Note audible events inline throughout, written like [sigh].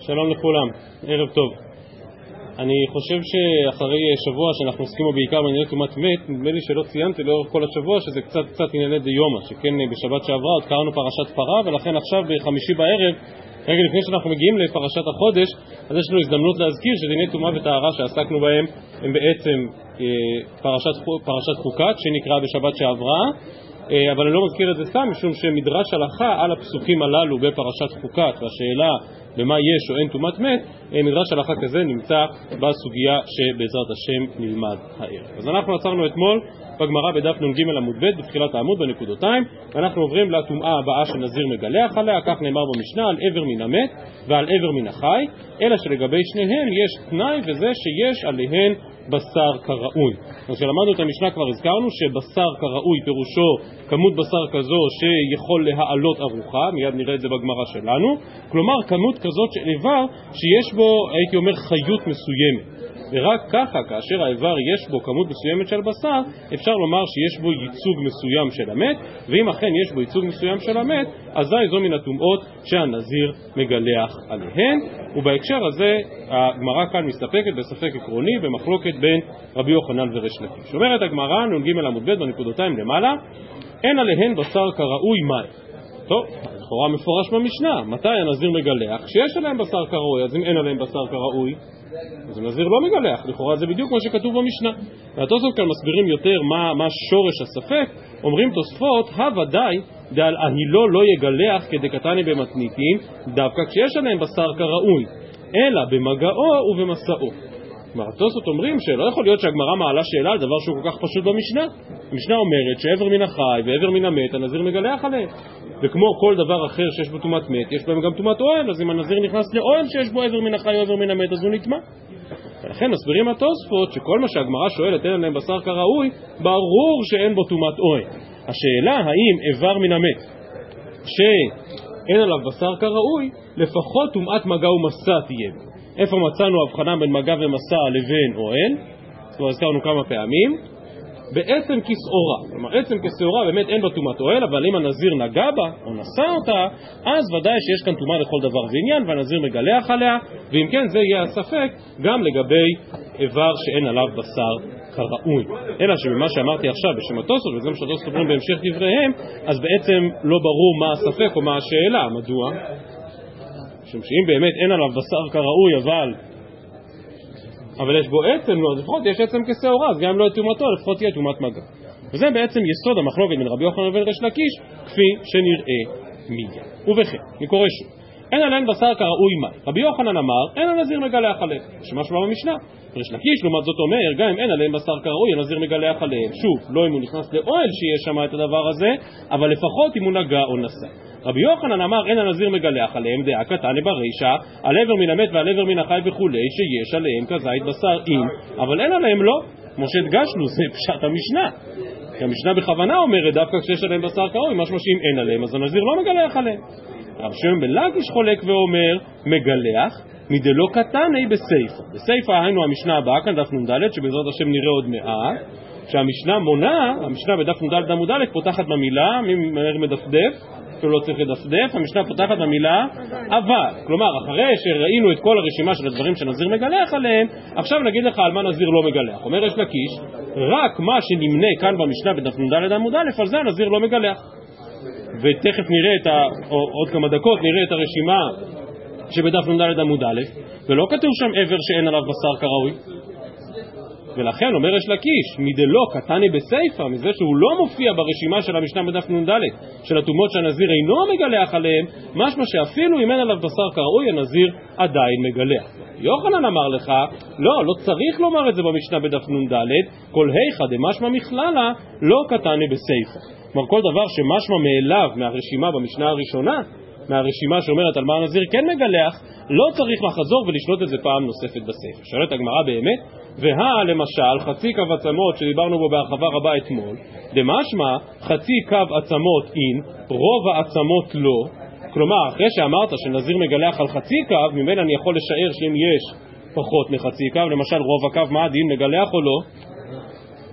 שלום לכולם, ערב טוב. אני חושב שאחרי שבוע שאנחנו עוסקים בו בעיקר בענייני טומאת מת, נדמה לי שלא ציינתי לאורך כל השבוע שזה קצת קצת ענייני דיומא, שכן בשבת שעברה עוד קראנו פרשת פרה, ולכן עכשיו בחמישי בערב, רגע לפני שאנחנו מגיעים לפרשת החודש, אז יש לנו הזדמנות להזכיר שדיני טומאה וטהרה שעסקנו בהם הם בעצם אה, פרשת, פרשת חוקת, שנקרא בשבת שעברה, אבל אני לא מזכיר את זה סתם, משום שמדרש הלכה על הפסוקים הללו בפרשת חוקת, והשאלה במה יש או אין טומאת מת, אה, מדרש הלכה כזה נמצא בסוגיה שבעזרת השם נלמד הערב. אז אנחנו עצרנו אתמול בגמרא בדף נ"ג עמוד ב' בתחילת העמוד בנקודותיים, ואנחנו עוברים לטומאה הבאה שנזיר מגלח עליה, כך נאמר במשנה על עבר מן המת ועל עבר מן החי, אלא שלגבי שניהם יש תנאי וזה שיש עליהן בשר כראוי. אז כשלמדנו את המשנה כבר הזכרנו שבשר כראוי פירושו כמות בשר כזו שיכול להעלות ארוחה, מיד נראה את זה בגמרא שלנו, כלומר כמות כזאת של איבר שיש בו, הייתי אומר, חיות מסוימת. ורק ככה, כאשר האיבר יש בו כמות מסוימת של בשר, אפשר לומר שיש בו ייצוג מסוים של המת, ואם אכן יש בו ייצוג מסוים של המת, אזי זו מן הטומאות שהנזיר מגלח עליהן, ובהקשר הזה הגמרא כאן מסתפקת בספק עקרוני במחלוקת בין רבי יוחנן וריש לקיש. אומרת הגמרא, נ"ג עמוד ב' בנקודותיים למעלה, אין עליהן בשר כראוי מים. טוב, לכאורה מפורש במשנה, מתי הנזיר מגלח? כשיש עליהם בשר כראוי, אז אם אין עליהם בשר כראוי, אז הנזיר לא מגלח, לכאורה זה בדיוק מה שכתוב במשנה. והתוספות כאן מסבירים יותר מה, מה שורש הספק, אומרים תוספות, הוודאי דעל אהילו לא יגלח כדקתני במתניתין, דווקא כשיש עליהם בשר כראוי, אלא במגעו ובמסעו. התוספות אומרים שלא יכול להיות שהגמרא מעלה שאלה על דבר שהוא כל כך פשוט במשנה. המשנה אומרת שעבר מן החי ועבר מן המת, הנזיר מגלח עליהם. וכמו כל דבר אחר שיש בו טומאת מת, יש בהם גם טומאת אוהל, אז אם הנזיר נכנס לאוהל שיש בו עבר מן החי או עבר מן המת, אז הוא נטמע. ולכן מסבירים התוספות שכל מה שהגמרא שואלת אין עליהם בשר כראוי, ברור שאין בו טומאת אוהל. השאלה האם איבר מן המת, שאין עליו בשר כראוי, לפחות טומאת מגע ומסע תהיה בו. איפה מצאנו הבחנה בין מגע ומסע לבין אוהל? כבר הזכרנו כמה פעמים. בעצם כשעורה, כלומר עצם כשעורה באמת אין בה טומאת אוהל, אבל אם הנזיר נגע בה או נשא אותה, אז ודאי שיש כאן טומאה לכל דבר ועניין והנזיר מגלח עליה, ואם כן זה יהיה הספק גם לגבי איבר שאין עליו בשר כראוי. אלא שממה שאמרתי עכשיו בשם התוספות, וזה מה שהתוספות אומרים בהמשך דבריהם, אז בעצם לא ברור מה הספק או מה השאלה, מדוע? משום שאם באמת אין עליו בשר כראוי, אבל אבל יש בו עצם, לא, לפחות יש עצם כשעורה, אז גם אם לא יהיה טומאתו, לפחות תהיה טומאת מגע. וזה בעצם יסוד המחלוקת בין רבי יוחנן לבין ריש לקיש, כפי שנראה מיד. ובכן, אני קורא שוב. אין עליהן בשר כראוי מים. רבי יוחנן אמר, אין הנזיר מגלח עליהם. שמשמע במשנה. ריש לקיש לעומת זאת אומר, גם אם אין עליהם בשר כראוי, הנזיר מגלח עליהם. שוב, לא אם הוא נכנס לאוהל שיש שם את הדבר הזה, אבל לפחות אם הוא נגע או נשא. רבי יוחנן אמר אין הנזיר מגלח עליהם דעה קטני ברישא על עבר מן המת ועל עבר מן החי וכולי שיש עליהם כזית בשר אם אבל אין עליהם לא כמו שהדגשנו זה פשט המשנה כי המשנה בכוונה אומרת דווקא כשיש עליהם בשר קרוי משמע שאם אין עליהם אז הנזיר לא מגלח עליהם רב שמעון בן חולק ואומר מגלח מדלא קטני בסייפא בסייפא היינו המשנה הבאה כאן דף נ"ד שבעזרת השם נראה עוד מעט שהמשנה מונה, המשנה בדף נ"ד עמוד א' פותחת במילה, מי מהר מדפדף? אפילו לא צריך לדפדף, המשנה פותחת במילה אבל. כלומר, אחרי שראינו את כל הרשימה של הדברים שנזיר מגלח עליהם, עכשיו נגיד לך על מה נזיר לא מגלח. אומר יש לקיש, רק מה שנמנה כאן במשנה בדף נ"ד עמוד א', על זה הנזיר לא מגלח. ותכף נראה את ה... או עוד כמה דקות נראה את הרשימה שבדף נ"ד עמוד א', ולא כתוב שם עבר שאין עליו בשר כראוי. ולכן אומר יש לקיש, מדלא קטני בסייפא, מזה שהוא לא מופיע ברשימה של המשנה בדף נ"ד, של הטומאות שהנזיר אינו מגלח עליהם, משמע שאפילו אם אין עליו בשר כראוי, הנזיר עדיין מגלח. יוחנן אמר לך, לא, לא צריך לומר את זה במשנה בדף נ"ד, כל היכא דמשמע מכללה, לא קטני בסייפא. כלומר, כל דבר שמשמע מאליו מהרשימה במשנה הראשונה, מהרשימה שאומרת על מה הנזיר כן מגלח, לא צריך לחזור ולשנות את זה פעם נוספת בספר. שואלת הגמרא באמת, והא למשל חצי קו עצמות שדיברנו בו בהרחבה רבה אתמול, דמשמע חצי קו עצמות אין, רוב העצמות לא, כלומר אחרי שאמרת שנזיר מגלח על חצי קו, ממילא אני יכול לשער שאם יש פחות מחצי קו, למשל רוב הקו מה הדין מגלח או לא?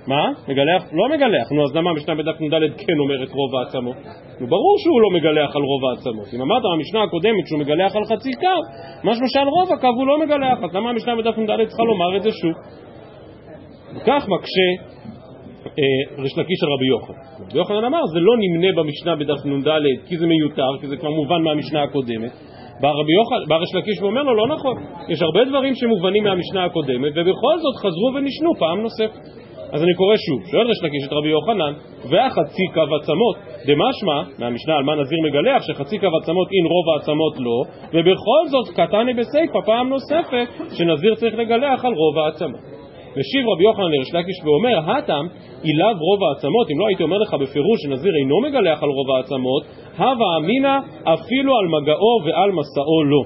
מה? מגלח? לא מגלח. נו, אז למה המשנה בדף נ"ד כן אומרת רוב העצמות? נו, ברור שהוא לא מגלח על רוב העצמות. אם אמרת במשנה הקודמת שהוא מגלח על חצי קו, משמע שעל רוב הקו הוא לא מגלח, אז למה המשנה בדף נ"ד צריכה לומר את זה שוב? וכך מקשה אה, ריש לקיש על רבי יוחנן. רבי יוחנן אמר, זה לא נמנה במשנה בדף נ"ד כי זה מיותר, כי זה כבר מובן מהמשנה הקודמת. בא רבי יוחנן, בא ריש לקיש ואומר לו, לא נכון, יש הרבה דברים שמובנים מהמשנה הקודמת, ובכל זאת חזרו ונשנו פעם נוספת. אז אני קורא שוב, שואל ריש לקיש את רבי יוחנן, והחצי קו עצמות, דמשמע, מהמשנה על מה נזיר מגלח, שחצי קו עצמות אין רוב העצמות לא, ובכל זאת קטני בסיפא פעם נוספת, שנזיר צריך לגלח על רוב העצמות. משיב רבי יוחנן לריש לקיש ואומר, הטם אילב רוב העצמות, אם לא הייתי אומר לך בפירוש שנזיר אינו מגלח על רוב העצמות, הווה אמינא אפילו על מגעו ועל מסעו לא.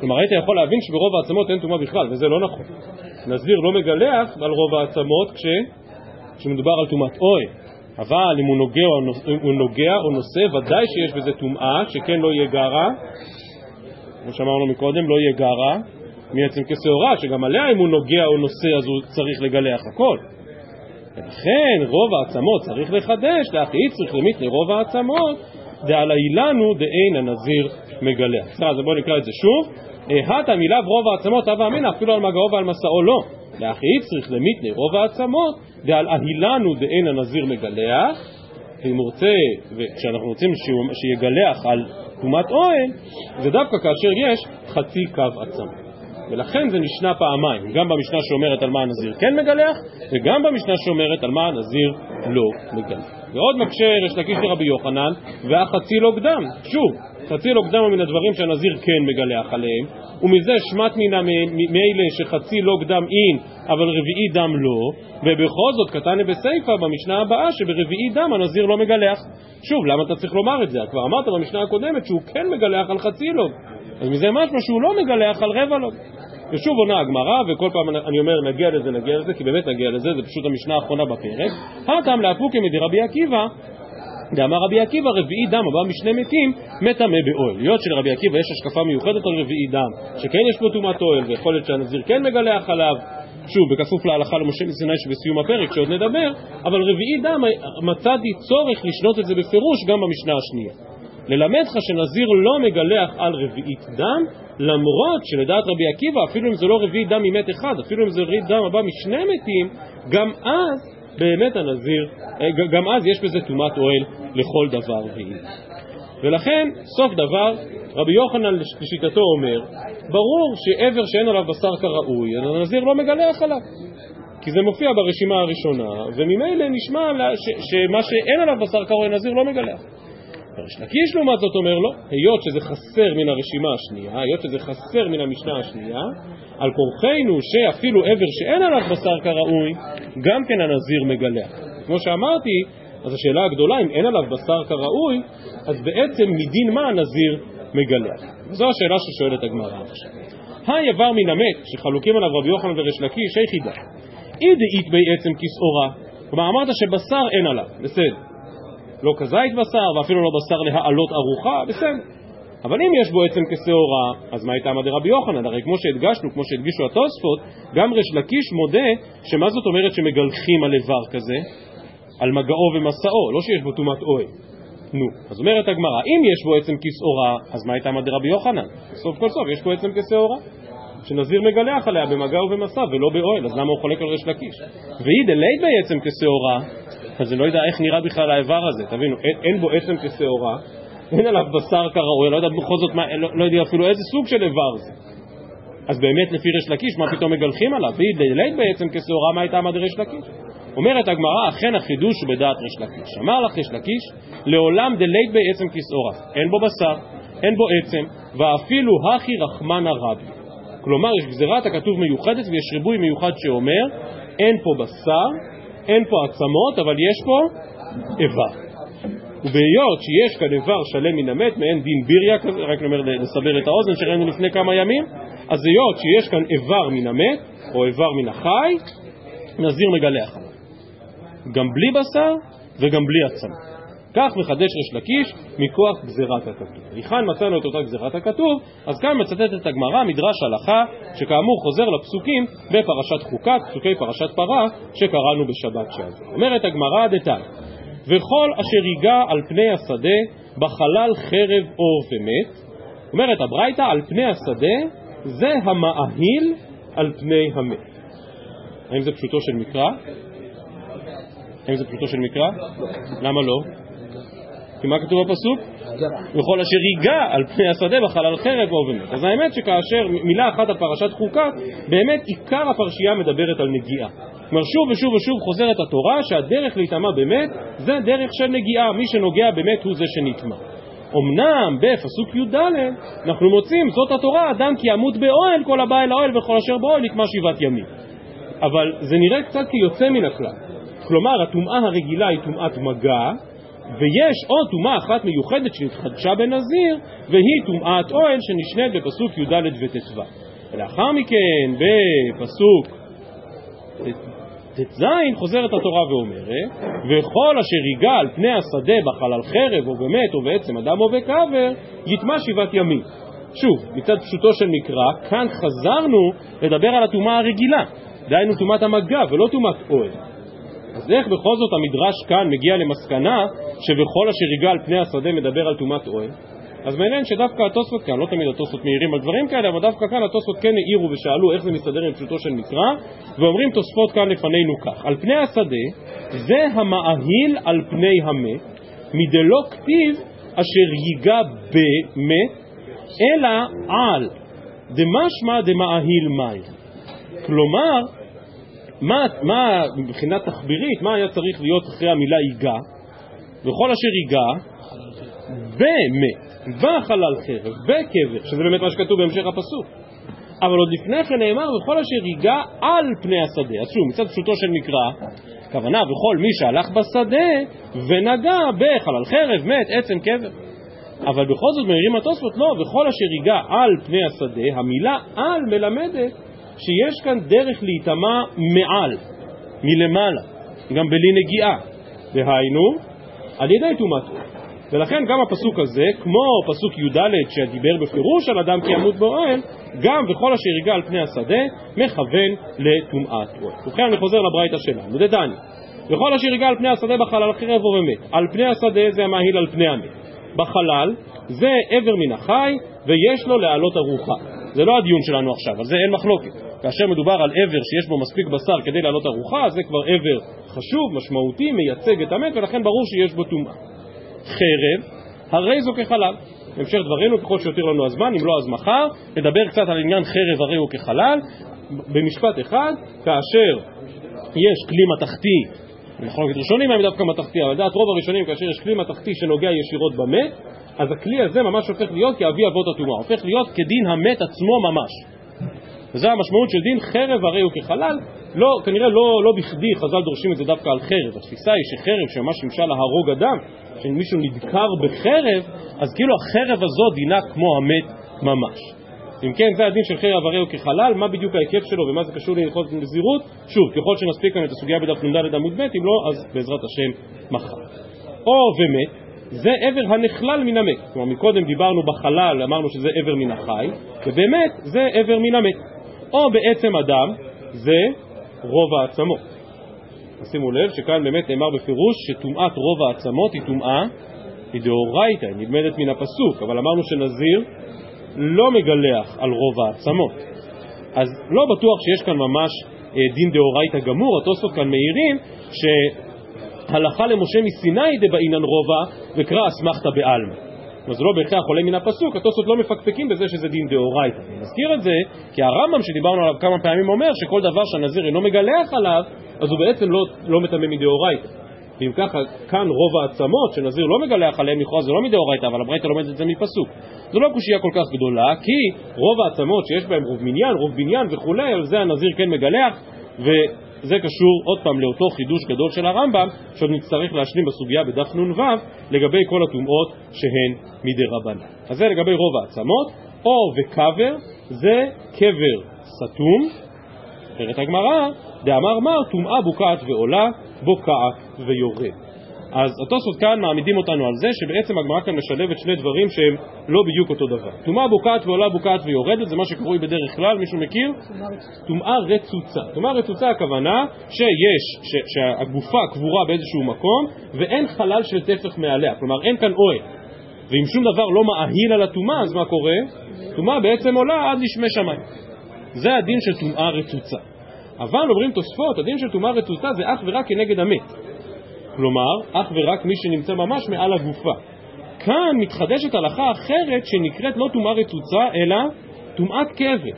כלומר היית יכול להבין שברוב העצמות אין טומאה בכלל, וזה לא נכון. נזיר לא מגלח על רוב העצמות כש... כשמדובר על טומאת אוהל. אבל אם הוא נוגע, הוא נוגע או נושא, ודאי שיש בזה טומאה, שכן לא יהיה גרה, כמו שאמרנו מקודם, לא יהיה גרה, מעצם כשעורה, שגם עליה אם הוא נוגע או נושא אז הוא צריך לגלח הכל. ולכן רוב העצמות צריך לחדש, לאחי צריך למית לרוב העצמות, דעל האילנו דאין הנזיר מגלח. בסדר, אז בואו נקרא את זה שוב. הטה מילב רוב העצמות, הווה אמינא, אפילו על מגעו ועל מסעו לא. לאחי צריך למיתני רוב העצמות, דעל אהילנו דאין הנזיר מגלח, ואם הוא רוצה, וכשאנחנו רוצים שיגלח על תומת אוהל, זה דווקא כאשר יש חצי קו עצמות. ולכן זה נשנה פעמיים, גם במשנה שאומרת על מה הנזיר כן מגלח, וגם במשנה שאומרת על מה הנזיר לא מגלח. ועוד מקשה ריש לקיש לרבי יוחנן, והחצי לא קדם. שוב, חצי לא קדם מן הדברים שהנזיר כן מגלח עליהם, ומזה שמט מן מאלה שחצי לא קדם אין, אבל רביעי דם לא, ובכל זאת קטנה בסיפא במשנה הבאה שברביעי דם הנזיר לא מגלח. שוב, למה אתה צריך לומר את זה? כבר אמרת במשנה הקודמת שהוא כן מגלח על חצי לוג. אז מזה משמע שהוא לא מגלח על רבע לוג. ושוב עונה הגמרא, וכל פעם אני אומר נגיע לזה, נגיע לזה, כי באמת נגיע לזה, זה פשוט המשנה האחרונה בפרק. הטעם לאפוקי מדי רבי עקיבא, דאמר רבי עקיבא רביעי דם הבא משני מתים מטמא באוהל. היות שלרבי עקיבא יש השקפה מיוחדת על רביעי דם, שכן יש פה טומאת אוהל, ויכול להיות שהנזיר כן מגלח עליו, שוב, בכפוף להלכה למשה מסיני שבסיום הפרק, שעוד נדבר, אבל רביעי דם מצאתי צורך לשנות את זה בפירוש גם במשנה השנייה. ללמד לך שנזיר לא מגלח על רביעית דם, למרות שלדעת רבי עקיבא, אפילו אם זה לא רביעית דם ממת אחד, אפילו אם זה רביעית דם הבא משני מתים, גם אז באמת הנזיר, אה, גם אז יש בזה טומאת אוהל לכל דבר ועניין. ולכן, סוף דבר, רבי יוחנן לשיטתו אומר, ברור שעבר שאין עליו בשר כראוי, הנזיר לא מגלח עליו. כי זה מופיע ברשימה הראשונה, וממילא נשמע שמה שאין עליו בשר כראוי, הנזיר לא מגלח. ריש לקיש לעומת זאת אומר לו, היות שזה חסר מן הרשימה השנייה, היות שזה חסר מן המשנה השנייה, על כורחנו שאפילו עבר שאין עליו בשר כראוי, גם כן הנזיר מגלח. כמו שאמרתי, אז השאלה הגדולה, אם אין עליו בשר כראוי, אז בעצם מדין מה הנזיר מגלח? זו השאלה ששואלת הגמרא עכשיו. היי איבר מן המת, שחלוקים עליו רבי יוחנן וריש לקיש, היחידה. אי דאית בעצם כסאורה. כלומר, אמרת שבשר אין עליו, בסדר. לא כזית בשר ואפילו לא בשר להעלות ארוחה, בסדר. אבל אם יש בו עצם כשעורה, אז מה הייתה מדי רבי יוחנן? הרי כמו שהדגשנו, כמו שהדגישו התוספות, גם ריש לקיש מודה שמה זאת אומרת שמגלחים על איבר כזה? על מגעו ומסעו, לא שיש בו טומאת אוהל. נו, אז אומרת הגמרא, אם יש בו עצם כשעורה, אז מה הייתה מדי רבי יוחנן? סוף כל סוף יש בו עצם כשעורה. שנזיר מגלח עליה במגע ובמסע ולא באוהל, אז למה הוא חולק על ריש לקיש? והיא דלית בעצם כשעורה, אז אני לא יודע איך נראה בכלל האיבר הזה, תבינו, אין, אין בו עצם כשעורה, אין עליו בשר כראוי, לא יודע בכל זאת, מה, לא, לא יודע אפילו איזה סוג של איבר זה. אז באמת לפי ריש לקיש, מה פתאום מגלחים עליו? והיא דלית בעצם כשעורה, מה הייתה עמד ריש לקיש? אומרת הגמרא, אכן החידוש הוא בדעת ריש לקיש. אמר לך ריש לקיש, לעולם דלית בעצם כשעורה, אין בו בשר, אין בו עצם, ואפילו הכי רחמנא רבי. כלומר, יש גזירת הכתוב מיוחדת ויש ריבוי מיוחד שאומר, אין פה בשר, אין פה עצמות, אבל יש פה איבר. ובהיות שיש כאן איבר שלם מן המת, מעין דין ביריה כזה, רק נאמר לסבר את האוזן שראינו לפני כמה ימים, אז היות שיש כאן איבר מן המת, או איבר מן החי, נזיר מגלח. גם בלי בשר וגם בלי עצמות. כך מחדש ריש לקיש מכוח גזירת הכתוב. היכן מצאנו את אותה גזירת הכתוב? אז כאן מצטטת הגמרא מדרש הלכה, שכאמור חוזר לפסוקים בפרשת חוקת, פסוקי פרשת פרה, שקראנו בשבת שעבר. אומרת הגמרא דתן, וכל אשר ייגע על פני השדה, בחלל חרב אור ומת, אומרת הברייתא, על פני השדה זה המאהיל על פני המת. האם זה פשוטו של מקרא? האם זה פשוטו של מקרא? למה לא? כי מה כתוב בפסוק? וכל אשר ייגע על פני השדה בחלל חרב או ומת. אז האמת שכאשר מילה אחת על פרשת חוקה, באמת עיקר הפרשייה מדברת על נגיעה. כלומר שוב ושוב ושוב חוזרת התורה שהדרך להיטמע באמת זה דרך של נגיעה, מי שנוגע באמת הוא זה שנטמע. אמנם בפסוק י"ד אנחנו מוצאים זאת התורה אדם כי ימות באוהל כל הבא אל האוהל וכל אשר באוהל נקמה שבעת ימים אבל זה נראה קצת כיוצא מן הכלל כלומר הטומאה הרגילה היא טומאת מגע ויש עוד טומאה אחת מיוחדת שנתחדשה בנזיר והיא טומאת אוהל שנשנית בפסוק י"ד וט"ו. ולאחר מכן בפסוק ט"ז חוזרת התורה ואומרת וכל אשר ייגע על פני השדה בחלל חרב או במת או בעצם אדם או בקבר יטמע שבעת ימים. שוב, מצד פשוטו של מקרא, כאן חזרנו לדבר על הטומאה הרגילה. דהיינו טומאת המגע ולא טומאת אוהל אז איך בכל זאת המדרש כאן מגיע למסקנה שבכל אשר ייגע על פני השדה מדבר על טומאת אוהל? אז מעניין שדווקא התוספות כאן, לא תמיד התוספות מעירים על דברים כאלה, אבל דווקא כאן התוספות כן העירו ושאלו איך זה מסתדר עם פשוטו של מקרא, ואומרים תוספות כאן לפנינו כך: על פני השדה זה המאהיל על פני המת, מדלא כתיב אשר ייגע במת, אלא על דמשמע דמאהיל מים. כלומר, מה, מה מבחינה תחבירית, מה היה צריך להיות אחרי המילה ייגע? וכל אשר ייגע במת. בחלל חרב, בקבר, שזה באמת מה שכתוב בהמשך הפסוק. אבל עוד לפני כן נאמר, וכל אשר ייגע על פני השדה. אז שוב, מצד פשוטו של מקרא, כוונה, וכל מי שהלך בשדה ונגע בחלל חרב, מת, עצם קבר. אבל בכל זאת מעירים התוספות, לא, וכל אשר ייגע על פני השדה, המילה על מלמדת שיש כאן דרך להיטמע מעל, מלמעלה, גם בלי נגיעה. דהיינו, על ידי טומאת ולכן גם הפסוק הזה, כמו פסוק י"ד שדיבר בפירוש על אדם כי ימות באוהל, גם וכל אשר יגע על פני השדה, מכוון לטומאת אוהל. ובכן אני חוזר לברייתא שלנו, דדני, וכל אשר יגע על פני השדה בחלל חרב ובמת, על פני השדה זה המהיל על פני המת, בחלל זה עבר מן החי ויש לו להעלות ארוחה. זה לא הדיון שלנו עכשיו, על זה אין מחלוקת. כאשר מדובר על עבר שיש בו מספיק בשר כדי להעלות ארוחה, זה כבר עבר חשוב, משמעותי, מייצג את המת, ולכן ברור שיש בו טומאה. חרב, הרי זו כחלל. המשך דברינו, ככל שיותיר לנו הזמן, אם לא אז מחר, נדבר קצת על עניין חרב הרי הוא כחלל, במשפט אחד, כאשר יש כלי מתכתי, מחלוקת ראשונים הם דווקא מתכתי, אבל לדעת רוב הראשונים, כאשר יש כלי מתכתי שנוגע ישירות במת, אז הכלי הזה ממש הופך להיות כאבי אבות הטומאה, הופך להיות כדין המת עצמו ממש. וזו המשמעות של דין חרב הרי הוא כחלל, לא, כנראה לא, לא בכדי חז"ל דורשים את זה דווקא על חרב. התפיסה היא שחרב שממש שימשה להרוג אדם, שמישהו נדקר בחרב, אז כאילו החרב הזו דינה כמו המת ממש. אם כן, זה הדין של חרב הרי הוא כחלל, מה בדיוק ההיקף שלו ומה זה קשור להלכות נזירות? שוב, ככל שנספיק כאן את הסוגיה בדף נ"ד עמוד ב', אם לא, אז בעזרת השם מחר. או ומת, זה עבר הנכלל מן המת. כלומר, מקודם דיברנו בחלל, אמרנו שזה עבר מן החי, ובאמת זה עבר מן המת. או בעצם אדם, זה רוב העצמות. שימו לב שכאן באמת נאמר בפירוש שטומאת רוב העצמות היא טומאה היא דאורייתא, היא נלמדת מן הפסוק, אבל אמרנו שנזיר לא מגלח על רוב העצמות. אז לא בטוח שיש כאן ממש אה, דין דאורייתא גמור, התוספות כאן מעירים שהלכה למשה מסיני דבעינן רובע וקרא אסמכתא בעלמא. זה לא בהכרח עולה מן הפסוק, התוספות לא מפקפקים בזה שזה דין דאורייתא. אני מזכיר את זה כי הרמב"ם שדיברנו עליו כמה פעמים אומר שכל דבר שהנזיר אינו מגלח עליו, אז הוא בעצם לא, לא מטמא מדאורייתא. ואם ככה, כאן רוב העצמות שנזיר לא מגלח עליהן לכאורה זה לא מדאורייתא, אבל הברייתא לומדת את זה מפסוק. זו לא קושייה כל כך גדולה, כי רוב העצמות שיש בהן רוב מניין, רוב בניין וכולי, על זה הנזיר כן מגלח, ו... זה קשור עוד פעם לאותו חידוש גדול של הרמב"ם, שעוד נצטרך להשלים בסוגיה בדף נ"ו, לגבי כל הטומאות שהן מדי רבנן. אז זה לגבי רוב העצמות, או וקבר, זה קבר סתום, אומרת הגמרא, דאמר מר, טומאה בוקעת ועולה, בוקעת ויורד. אז התוספות כאן מעמידים אותנו על זה שבעצם הגמרא כאן משלבת שני דברים שהם לא בדיוק אותו דבר. טומאה בוקעת ועולה בוקעת ויורדת, זה מה שקרוי בדרך כלל, מישהו מכיר? טומאה רצוצה. טומאה רצוצה הכוונה שיש, ש, שהגופה קבורה באיזשהו מקום ואין חלל של טפח מעליה, כלומר אין כאן אוהל. ואם שום דבר לא מאהיל על הטומאה, אז מה קורה? טומאה בעצם עולה עד לשמי שמיים. זה הדין של טומאה רצוצה. אבל אומרים תוספות, הדין של טומאה רצוצה זה אך ורק כנגד המת. כלומר, אך ורק מי שנמצא ממש מעל הגופה. כאן מתחדשת הלכה אחרת שנקראת לא טומאה רצוצה, אלא טומאת קבר.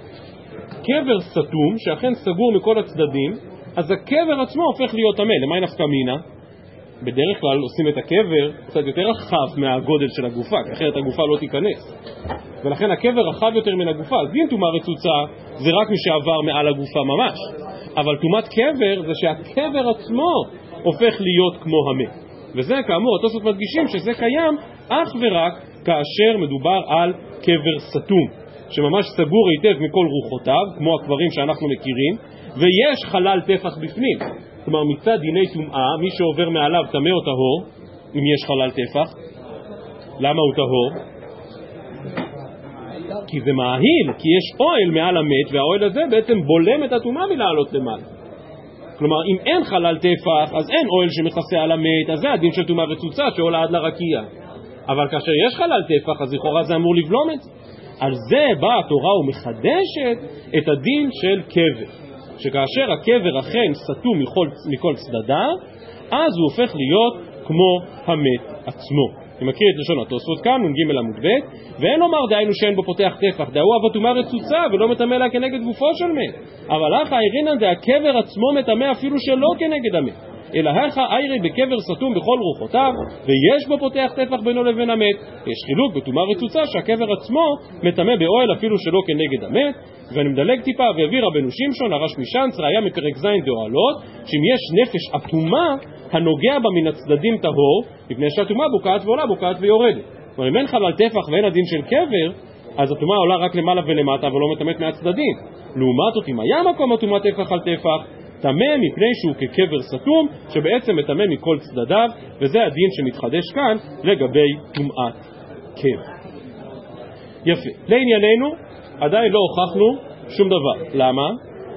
קבר סתום, שאכן סגור מכל הצדדים, אז הקבר עצמו הופך להיות טמא. למה נפקא מינה? בדרך כלל עושים את הקבר קצת יותר רחב מהגודל של הגופה, כי אחרת הגופה לא תיכנס. ולכן הקבר רחב יותר מן הגופה. אז דין טומאה רצוצה זה רק מי שעבר מעל הגופה ממש. אבל טומאת קבר זה שהקבר עצמו הופך להיות כמו המת. וזה כאמור, התוספות מדגישים שזה קיים אך ורק כאשר מדובר על קבר סתום, שממש סגור היטב מכל רוחותיו, כמו הקברים שאנחנו מכירים, ויש חלל טפח בפנים. כלומר, מצד דיני טומאה, מי שעובר מעליו טמא או טהור, אם יש חלל טפח. למה הוא טהור? כי זה מאהיל, כי יש אוהל מעל המת, והאוהל הזה בעצם בולם את הטומאה מלעלות למעלה. כלומר, אם אין חלל טפח, אז אין אוהל שמכסה על המת, אז זה הדין של טומאה רצוצה שעולה עד לרקיע. אבל כאשר יש חלל טפח, אז לכאורה זה אמור לבלום את זה. על זה באה התורה ומחדשת את הדין של קבר. שכאשר הקבר אכן סתום מכל, מכל צדדיו, אז הוא הופך להיות כמו המת עצמו. אני מכיר את לשון התוספות כאן, נ"ג עמוד ב', ואין לומר דהיינו שאין בו פותח טפח, דהוא אבו טומאה רצוצה ולא מטמא לה כנגד גופו של מת. אבל אחא אירינן דהקבר עצמו מטמא אפילו שלא כנגד המת. אלא הכא איירי בקבר סתום בכל רוחותיו, ויש בו פותח טפח בינו לבין המת. יש חילוק בטומאה רצוצה שהקבר עצמו מטמא באוהל אפילו שלא כנגד המת. ואני מדלג טיפה, והביא רבנו שמשון, הרש משנץ, ראיה מפרק ז' דאוהלות, שאם יש נפש אטומה הנוגע בה מן הצדדים טהור, מפני שהטומאה בוקעת ועולה בוקעת ויורדת. כלומר, אם אין חלל טפח ואין הדין של קבר, אז הטומאה עולה רק למעלה ולמטה ולא מטמאת מהצדדים. לעומת זאת, אם היה מקום הטומאה טפח על טפח, טמא מפני שהוא כקבר סתום, שבעצם מטמא מכל צדדיו, וזה הדין שמתחדש כאן לגבי טומאת קבר. יפה. לענייננו, עדיין לא הוכחנו שום דבר. למה?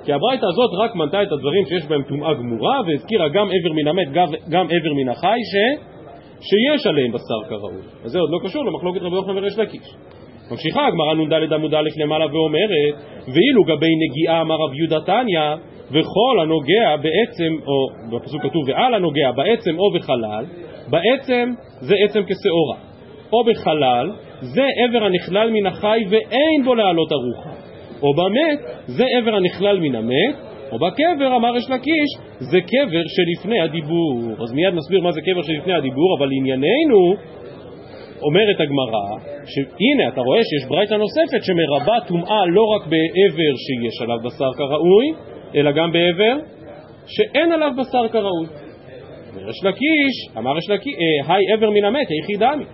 כי הברייתא הזאת רק מנתה את הדברים שיש בהם טומאה גמורה, והזכירה גם עבר מן המת, גם עבר מן החי, ש... שיש עליהם בשר כראוי. אז זה עוד לא קשור למחלוקת רבי יוחנן וריש לקיש. ממשיכה הגמרא נ"ד עמוד א' למעלה ואומרת, ואילו גבי נגיעה אמר רב יהודה תניא, וכל הנוגע בעצם, או בפסוק כתוב ועל הנוגע בעצם או בחלל, בעצם זה עצם כשעורה, או בחלל זה עבר הנכלל מן החי ואין בו להעלות ארוחה, או במת זה עבר הנכלל מן המת, או בקבר, אמר יש לקיש, זה קבר שלפני הדיבור. אז מיד נסביר מה זה קבר שלפני הדיבור, אבל לענייננו, אומרת הגמרא, שהנה, אתה רואה שיש ברייתא נוספת שמרבה טומאה לא רק בעבר שיש עליו בשר כראוי, אלא גם בעבר שאין עליו בשר כראוי. אומר יש לקיש, אמר יש לקיש, אה, היי עבר מן המת, היכי דמי.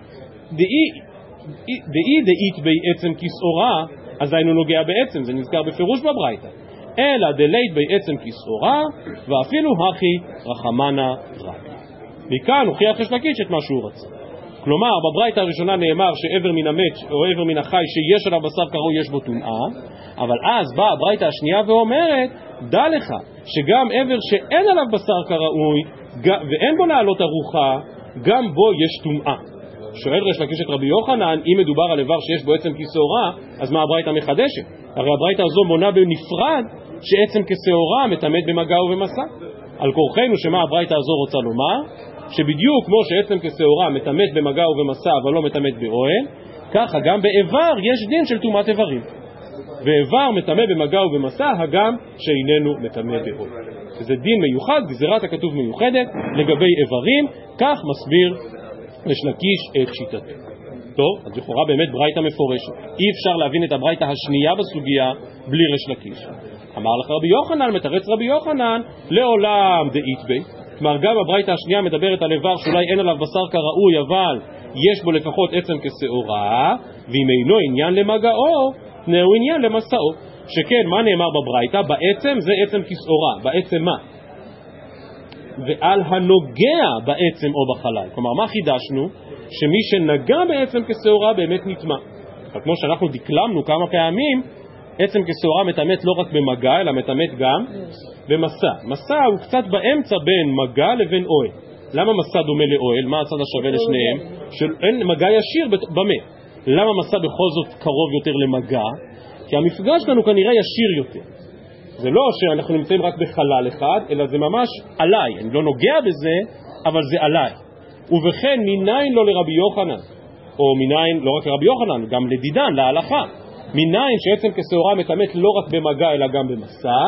דאי דאית בי עצם כסעורה, אז היינו נוגע בעצם, זה נזכר בפירוש בברייתא. אלא דלית בי עצם כסעורה, ואפילו הכי רחמנה רק. מכאן הוכיח יש לקיש את מה שהוא רצה. כלומר, בברייתא הראשונה נאמר שעבר מן המת או עבר מן החי שיש עליו בשר קרוי יש בו טומאה, אבל אז באה הברייתא השנייה ואומרת, דע לך שגם עבר שאין עליו בשר כראוי ואין בו לעלות ארוחה, גם בו יש טומאה. שואל ריש לקיש את רבי יוחנן, אם מדובר על איבר שיש בו עצם כשעורה, אז מה הברייתא מחדשת? הרי הברייתא הזו מונה בנפרד שעצם כשעורה מטמאת במגע ובמסע. על כורחנו שמה הברייתא הזו רוצה לומר? שבדיוק כמו שעצם כשעורה מטמאת במגע ובמסע אבל לא מטמאת באוהל, ככה גם באיבר יש דין של טומאת איברים. ואיבר מטמא במגע ובמסע, הגם שאיננו מטמא באוהל. וזה דין מיוחד, גזירת הכתוב מיוחדת לגבי איברים, כך מסביר ריש לקיש את שיטתו. טוב, אז לכאורה באמת ברייתא מפורשת. אי אפשר להבין את הברייתא השנייה בסוגיה בלי ריש לקיש. אמר לך רבי יוחנן, מתרץ רבי יוחנן, לעולם דאית בי. כלומר, גם הברייתא השנייה מדברת על איבר שאולי אין עליו בשר כראוי, אבל יש בו לפחות עצם כשעורה, ואם אינו עניין למגעו, תנאו עניין למסעו. שכן, מה נאמר בברייתא? בעצם זה עצם כשעורה. בעצם מה? ועל הנוגע בעצם או בחלל. כלומר, מה חידשנו? שמי שנגע בעצם כשעורה באמת נטמע. כמו שאנחנו דקלמנו כמה פעמים, עצם כשעורה מטמאת לא רק במגע, אלא מטמאת גם במסע. מסע הוא קצת באמצע בין מגע לבין אוהל. למה מסע דומה לאוהל? מה הצד השווה לשניהם? שאין מגע ישיר במה? למה מסע בכל זאת קרוב יותר למגע? כי המפגש שלנו כנראה ישיר יותר. זה לא שאנחנו נמצאים רק בחלל אחד, אלא זה ממש עליי. אני לא נוגע בזה, אבל זה עליי. ובכן, מניין לא לרבי יוחנן, או מניין, לא רק לרבי יוחנן, גם לדידן, להלכה. מניין שעצם כשעורה מטמאת לא רק במגע אלא גם במסע,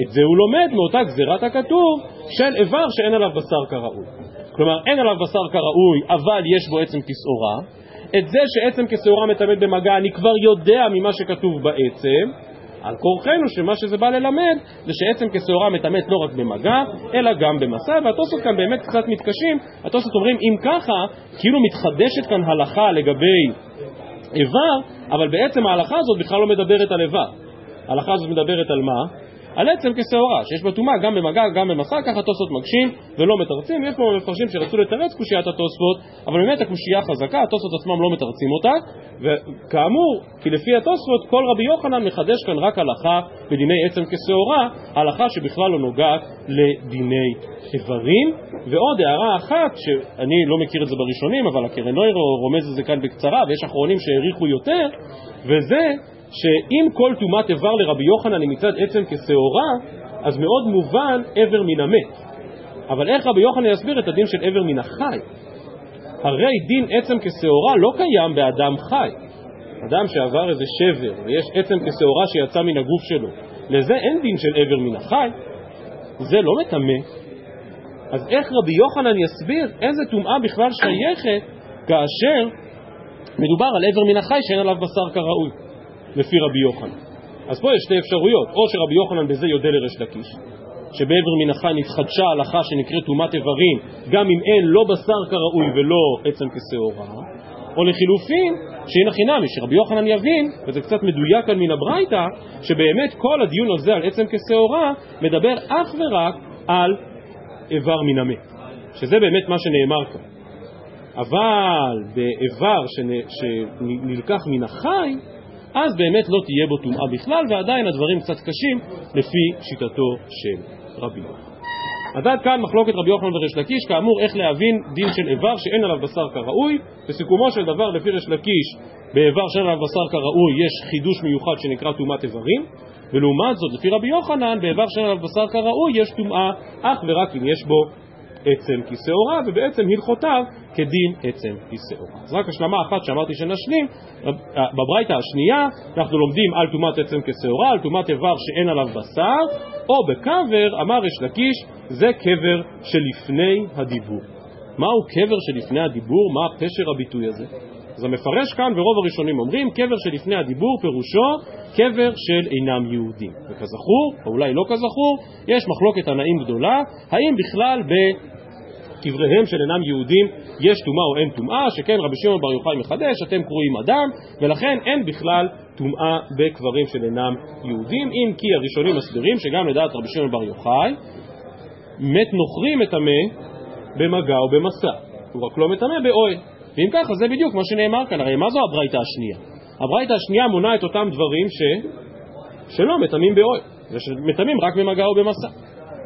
את זה הוא לומד מאותה גזירת הכתוב של איבר שאין עליו בשר כראוי. כלומר, אין עליו בשר כראוי, אבל יש בו עצם כשעורה. את זה שעצם כשעורה מטמאת במגע אני כבר יודע ממה שכתוב בעצם, על כורחנו שמה שזה בא ללמד זה שעצם כשעורה מטמאת לא רק במגע, אלא גם במסע, והתוספות כאן באמת קצת מתקשים, התוספות אומרים אם ככה, כאילו מתחדשת כאן הלכה לגבי איבר, אבל בעצם ההלכה הזאת בכלל לא מדברת על איבר. ההלכה הזאת מדברת על מה? על עצם כשעורה, שיש בה טומאה גם במגע, גם במסע, ככה תוספות מקשים ולא מתרצים. יש פה מפרשים שרצו לתרץ קושיית התוספות, אבל באמת הקושייה חזקה, התוספות עצמם לא מתרצים אותה, וכאמור, כי לפי התוספות, כל רבי יוחנן מחדש כאן רק הלכה בדיני עצם כשעורה, הלכה שבכלל לא נוגעת לדיני איברים. ועוד הערה אחת, שאני לא מכיר את זה בראשונים, אבל הקרנוירו רומז את זה כאן בקצרה, ויש אחרונים שהעריכו יותר, וזה שאם כל טומאת איבר לרבי יוחנן היא מצד עצם כשעורה, אז מאוד מובן איבר מן המת. אבל איך רבי יוחנן יסביר את הדין של איבר מן החי? הרי דין עצם כשעורה לא קיים באדם חי. אדם שעבר איזה שבר ויש עצם כשעורה שיצא מן הגוף שלו, לזה אין דין של איבר מן החי. זה לא מטמא. אז איך רבי יוחנן יסביר איזה טומאה בכלל שייכת כאשר מדובר על איבר מן החי שאין עליו בשר כראוי? לפי רבי יוחנן. אז פה יש שתי אפשרויות, או שרבי יוחנן בזה יודה לריש לקיש, שבעבר מן החי נתחדשה הלכה שנקראת טומאת איברים, גם אם אין לא בשר כראוי ולא עצם כשעורה, או לחילופין, שהנה חינמי, שרבי יוחנן יבין, וזה קצת מדויק כאן מן הברייתא, שבאמת כל הדיון הזה על עצם כשעורה מדבר אך ורק על איבר מן המת, שזה באמת מה שנאמר כאן. אבל באיבר שנלקח מן החי, אז באמת לא תהיה בו טומאה בכלל, ועדיין הדברים קצת קשים לפי שיטתו של רבי יוחנן. אז עד כאן מחלוקת רבי יוחנן וריש לקיש, כאמור איך להבין דין של איבר שאין עליו בשר כראוי. בסיכומו של דבר לפי ריש לקיש, באיבר שאין עליו בשר כראוי יש חידוש מיוחד שנקרא טומאת איברים, ולעומת זאת לפי רבי יוחנן, באיבר שאין עליו בשר כראוי יש טומאה אך ורק אם יש בו עצם כשעורה, ובעצם הלכותיו כדין עצם כשעורה. אז רק השלמה אחת שאמרתי שנשלים, בברייתא השנייה אנחנו לומדים על טומאת עצם כשעורה, על טומאת איבר שאין עליו בשר, או בקבר, אמר ריש לקיש, זה קבר שלפני הדיבור. מהו קבר שלפני הדיבור? מה פשר הביטוי הזה? אז המפרש כאן, ורוב הראשונים אומרים, קבר שלפני הדיבור פירושו קבר של אינם יהודים. וכזכור, או אולי לא כזכור, יש מחלוקת תנאים גדולה, האם בכלל בקבריהם של אינם יהודים יש טומאה או אין טומאה, שכן רבי שמעון בר יוחאי מחדש, אתם קרואים אדם, ולכן אין בכלל טומאה בקברים של אינם יהודים, אם כי הראשונים מסבירים שגם לדעת רבי שמעון בר יוחאי, מת נוכרי מטמא במגע או במסע, הוא רק לא מטמא באוהל. ואם ככה זה בדיוק מה שנאמר כאן, הרי מה זו הברייתא השנייה? הברייתא השנייה מונה את אותם דברים ש... שלא מטמאים באוהל, ושמטמאים רק במגע או במסע.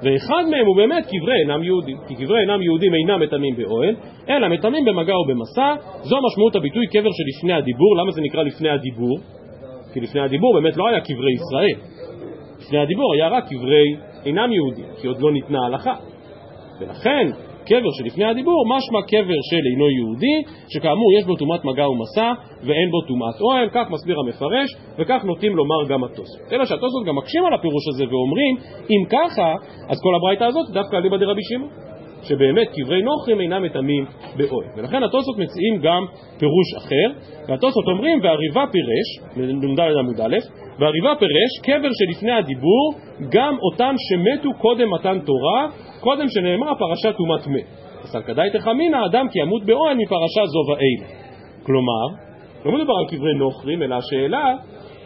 ואחד מהם הוא באמת קברי אינם יהודים, כי קברי אינם יהודים אינם מטמאים באוהל, אלא מטמאים במגע או במסע, זו משמעות הביטוי קבר שלפני הדיבור, למה זה נקרא לפני הדיבור? כי לפני הדיבור באמת לא היה קברי ישראל, לפני הדיבור היה רק קברי אינם יהודים, כי עוד לא ניתנה הלכה. ולכן קבר שלפני הדיבור, משמע קבר של אינו יהודי, שכאמור יש בו טומאת מגע ומסע ואין בו טומאת אוהל, כך מסביר המפרש, וכך נוטים לומר גם התוספות. אלא שהתוספות גם מקשים על הפירוש הזה ואומרים, אם ככה, אז כל הברייתא הזאת דווקא אליבא דרבי שמעון. שבאמת קברי נוכרים אינם מטמאים באוהל. ולכן התוספות מציעים גם פירוש אחר, והתוספות אומרים, והריבה פירש, נ"ד עמוד א', והריבה פירש, קבר שלפני הדיבור, גם אותם שמתו קודם מתן תורה, קודם שנאמר פרשת טומאת מת. כדאי תחמינא, אדם כי ימות באוהל מפרשה זו ואלה. כלומר, לא מדובר על קברי נוכרים, אלא השאלה,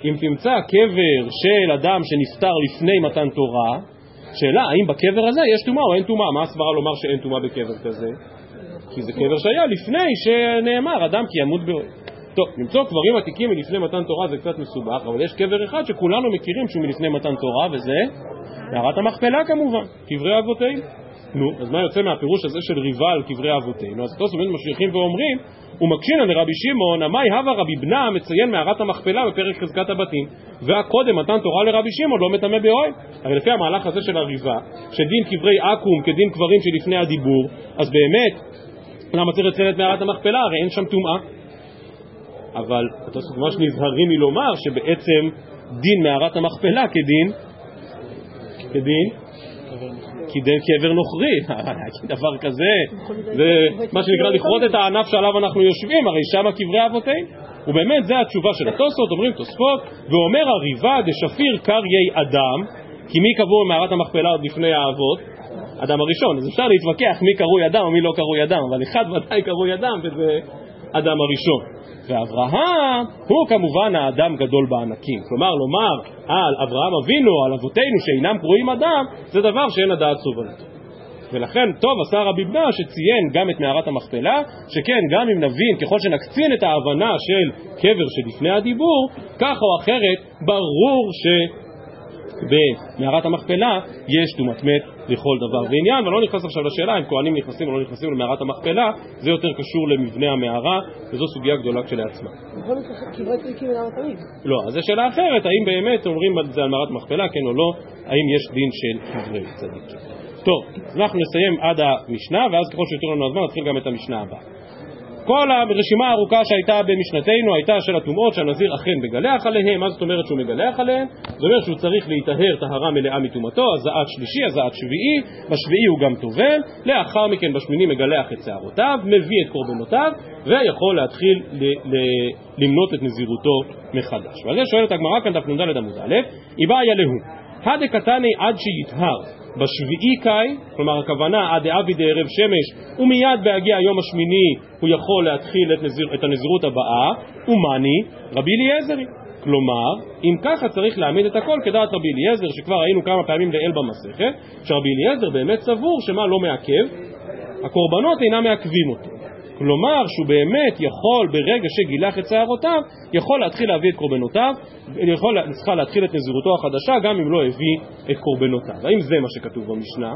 אם תמצא קבר של אדם שנפטר לפני מתן תורה, שאלה, האם בקבר הזה יש טומאה או אין טומאה? מה הסברה לומר שאין טומאה בקבר כזה? כי זה קבר שהיה לפני שנאמר, אדם כי ימות באוהל. טוב, למצוא קברים עתיקים מלפני מתן תורה זה קצת מסובך, אבל יש קבר אחד שכולנו מכירים שהוא מלפני מתן תורה, וזה מערת המכפלה כמובן, קברי אבותינו. נו, אז מה יוצא מהפירוש הזה של ריבה על קברי אבותינו? אז תוספות משליכים ואומרים, ומקשינא לרבי שמעון, עמי הווה רבי בנה מציין מערת המכפלה בפרק חזקת הבתים, והקודם מתן תורה לרבי שמעון לא מטמא באוהל. הרי לפי המהלך הזה של הריבה, שדין קברי עכו"ם כדין קברים שלפני הדיבור, אז באמת, למה צריך לציין את מערת המכפלה? הרי אין שם טומאה. אבל התוספות ממש נזהרים מלומר שבעצם דין מערת המכפלה כדין, כדין כדין קבר נוכרי, [laughs] דבר כזה, זה מה שנקרא לכרות את הענף שעליו אנחנו יושבים, הרי שמה קברי אבותינו. ובאמת זה התשובה של התוספות, אומרים תוספות, ואומר הריבה דשפיר קריי אדם, כי מי קבעו במערת המכפלה עוד לפני האבות? אדם הראשון, אז אפשר להתווכח מי קרוי אדם ומי לא קרוי אדם, אבל אחד ודאי קרוי אדם וזה אדם הראשון. ואברהם הוא כמובן האדם גדול בענקים. כלומר, לומר על אברהם אבינו, על אבותינו שאינם קרויים אדם, זה דבר שאין הדעת סובלת. ולכן טוב עשה רבי בנה שציין גם את מערת המכפלה, שכן גם אם נבין, ככל שנקצין את ההבנה של קבר שלפני הדיבור, כך או אחרת, ברור ש... במערת המכפלה יש טומאת מת לכל דבר ועניין, ואני לא נכנס עכשיו לשאלה אם כהנים נכנסים או לא נכנסים למערת המכפלה, זה יותר קשור למבנה המערה, וזו סוגיה גדולה כשלעצמה. לא, אז זו שאלה אחרת, האם באמת אומרים את זה על מערת המכפלה, כן או לא, האם יש דין של קברי צדיק. טוב, אז אנחנו נסיים עד המשנה, ואז ככל שיותר לנו הזמן נתחיל גם את המשנה הבאה. כל הרשימה הארוכה שהייתה במשנתנו הייתה של הטומאות שהנזיר אכן מגלח עליהן, מה זאת אומרת שהוא מגלח עליהן? זאת אומרת שהוא צריך להיטהר טהרה מלאה מטומאתו, הזעת שלישי, הזעת שביעי, בשביעי הוא גם טובל, לאחר מכן בשמיני מגלח את שערותיו, מביא את קורבנותיו, ויכול להתחיל ל- ל- למנות את נזירותו מחדש. ועל זה שואלת הגמרא כאן דף נ"ד עמוד א', איבעיה להו, הדקתני עד שיטהר בשביעי קאי, כלומר הכוונה עד דאבי דערב שמש, ומיד בהגיע היום השמיני הוא יכול להתחיל את, נזיר, את הנזירות הבאה, ומאני רבי אליעזרי. כלומר, אם ככה צריך להעמיד את הכל כדעת רבי אליעזר, שכבר ראינו כמה פעמים לעיל במסכת, שרבי אליעזר באמת סבור שמה לא מעכב, הקורבנות אינם מעכבים אותו. כלומר שהוא באמת יכול ברגע שגילח את שערותיו, יכול להתחיל להביא את קורבנותיו, יכול צריכה להתחיל את נזירותו החדשה גם אם לא הביא את קורבנותיו. האם זה מה שכתוב במשנה?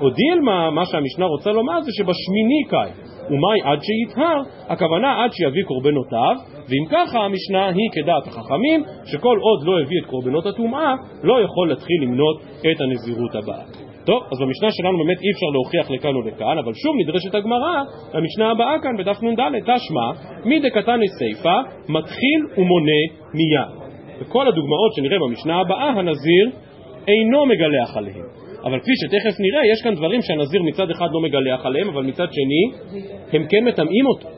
או דילמה, מה שהמשנה רוצה לומר זה שבשמיני קאי, ומאי עד שיטהר, הכוונה עד שיביא קורבנותיו, ואם ככה המשנה היא כדעת החכמים, שכל עוד לא הביא את קורבנות הטומאה, לא יכול להתחיל למנות את הנזירות הבאה. טוב, אז במשנה שלנו באמת אי אפשר להוכיח לכאן או לכאן, אבל שוב נדרשת הגמרא למשנה הבאה כאן בדף נ"ד, תשמע, מי דקתני סיפא, מתחיל ומונה מיד. וכל הדוגמאות שנראה במשנה הבאה, הנזיר אינו מגלח עליהם. אבל כפי שתכף נראה, יש כאן דברים שהנזיר מצד אחד לא מגלח עליהם, אבל מצד שני, הם כן מטמאים אותו.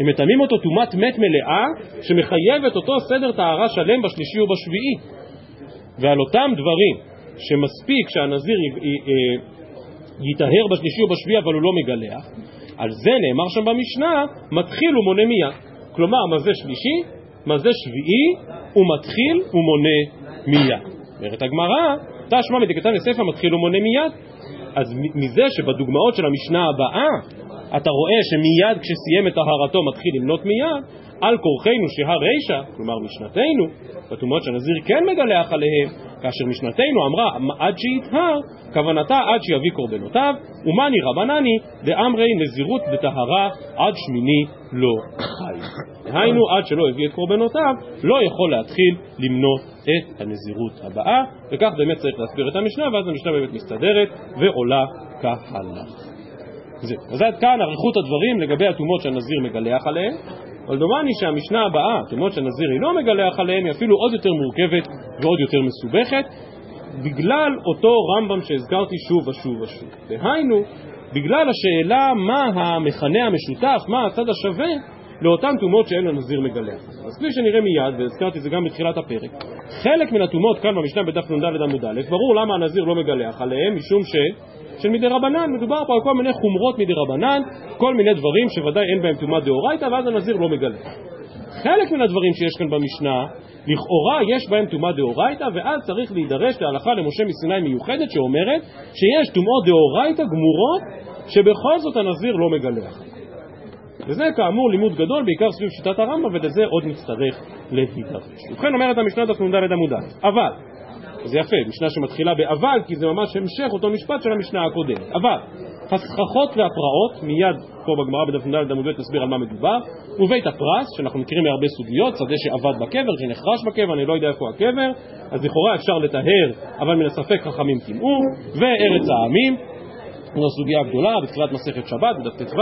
הם מטמאים אותו טומאת מת מלאה, שמחייבת אותו סדר טהרה שלם בשלישי ובשביעי. ועל אותם דברים שמספיק שהנזיר ייטהר בשלישי או בשביעי אבל הוא לא מגלח, על זה נאמר שם במשנה, מתחיל ומונה מיד. כלומר, מה זה שלישי? מה זה שביעי? הוא מתחיל ומונה מיד. אומרת הגמרא, תשמע מדקתן לספר מתחיל ומונה מיד. אז מזה שבדוגמאות של המשנה הבאה אתה רואה שמיד כשסיים את טהרתו מתחיל למנות מיד, על כורחנו שהרישא, כלומר משנתנו, בטומאות שהנזיר כן מגלח עליהם, כאשר משנתנו אמרה עד שיטהר, כוונתה עד שיביא קורבנותיו, ומאני רבנני דאמרי נזירות בטהרה עד שמיני לא חי. דהיינו עד שלא הביא את קורבנותיו, לא יכול להתחיל למנות את הנזירות הבאה, וכך באמת צריך להסביר את המשנה, ואז המשנה באמת מסתדרת ועולה כהלך. זה. אז עד כאן אריכות הדברים לגבי הטומאות שהנזיר מגלח עליהן, אבל דומני שהמשנה הבאה, הטומאות שהנזיר אינו מגלח עליהן, היא אפילו עוד יותר מורכבת ועוד יותר מסובכת, בגלל אותו רמב"ם שהזכרתי שוב ושוב ושוב. דהיינו, בגלל השאלה מה המכנה המשותף, מה הצד השווה לאותן טומאות שאין לנזיר מגלח. אז כפי שנראה מיד, והזכרתי את זה גם בתחילת הפרק, חלק מן הטומאות כאן במשנה בדף נ"ד עמוד א', ברור למה הנזיר לא מגלח עליהם, משום ש... של מדי רבנן, מדובר פה על כל מיני חומרות מדי רבנן, כל מיני דברים שוודאי אין בהם טומאת דאורייתא, ואז הנזיר לא מגלח. חלק מן הדברים שיש כאן במשנה לכאורה יש בהם טומאה דאורייתא ואז צריך להידרש להלכה למשה מסיני מיוחדת שאומרת שיש טומאות דאורייתא גמורות שבכל זאת הנזיר לא מגלח. וזה כאמור לימוד גדול בעיקר סביב שיטת הרמב"ם ולזה עוד נצטרך להידרש. ובכן אומרת המשנה דף נ"ד עמוד א', אבל, זה יפה, משנה שמתחילה באבל כי זה ממש המשך אותו משפט של המשנה הקודמת, אבל הסככות והפרעות, מיד פה בגמרא בדף נ"ד עמוד ב' נסביר על מה מדובר, ובית הפרס, שאנחנו מכירים מהרבה סוגיות, שדה שאבד בקבר, שנחרש בקבר, אני לא יודע איפה הקבר, אז לכאורה אפשר לטהר, אבל מן הספק חכמים טימאו, וארץ העמים, זו סוגיה גדולה בתחילת מסכת שבת, בדף ט"ו,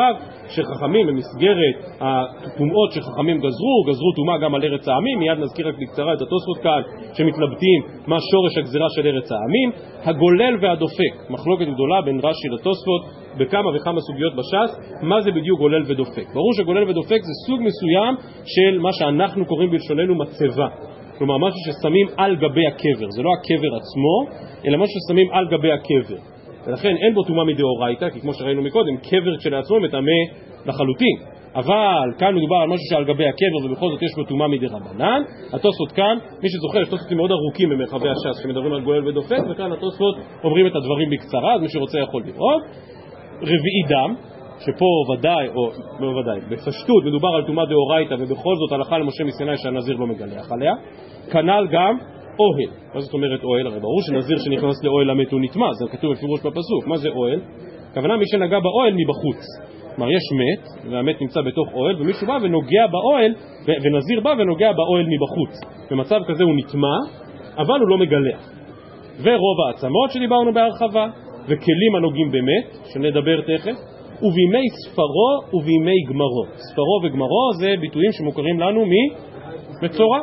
שחכמים במסגרת הטומאות שחכמים גזרו, גזרו טומאה גם על ארץ העמים, מיד נזכיר רק בקצרה את התוספות כאן, שמתלבטים מה שורש הגזירה של ארץ העמים, הגולל והדופק, מחלוקת גדולה בין רש"י לתוספות בכמה וכמה סוגיות בש"ס, מה זה בדיוק גולל ודופק. ברור שגולל ודופק זה סוג מסוים של מה שאנחנו קוראים בלשוננו מצבה. כלומר משהו ששמים על גבי הקבר, זה לא הקבר עצמו, אלא משהו ששמים על גבי הקבר. ולכן אין בו טומאה מדאורייתא, כי כמו שראינו מקודם, קבר כשלעצמו מטמא לחלוטין. אבל כאן מדובר על משהו שעל גבי הקבר ובכל זאת יש בו טומאה מדרבנן. התוספות כאן, מי שזוכר, יש תוספות מאוד ארוכים במרחבי הש"ס שמדברים על גואל ודופק, וכאן התוספות אומרים את הדברים בקצרה, אז מי שרוצה יכול לראות. רביעי דם, שפה ודאי, או לא ודאי, בפשטות מדובר על טומאה דאורייתא ובכל זאת הלכה למשה מסיני שהנזיר לא מגלח עליה. כנ"ל גם אוהל. מה זאת אומרת אוהל? הרי ברור שנזיר שנכנס לאוהל המת הוא נטמע, זה כתוב בפירוש בפסוק. מה זה אוהל? הכוונה מי שנגע באוהל מבחוץ. כלומר יש מת, והמת נמצא בתוך אוהל, ומישהו בא ונוגע באוהל, ונזיר בא ונוגע באוהל מבחוץ. במצב כזה הוא נטמע, אבל הוא לא מגלח. ורוב העצמות שדיברנו בהרחבה, וכלים הנוגעים במת, שנדבר תכף, ובימי ספרו ובימי גמרו. ספרו וגמרו זה ביטויים שמוכרים לנו ממצורע.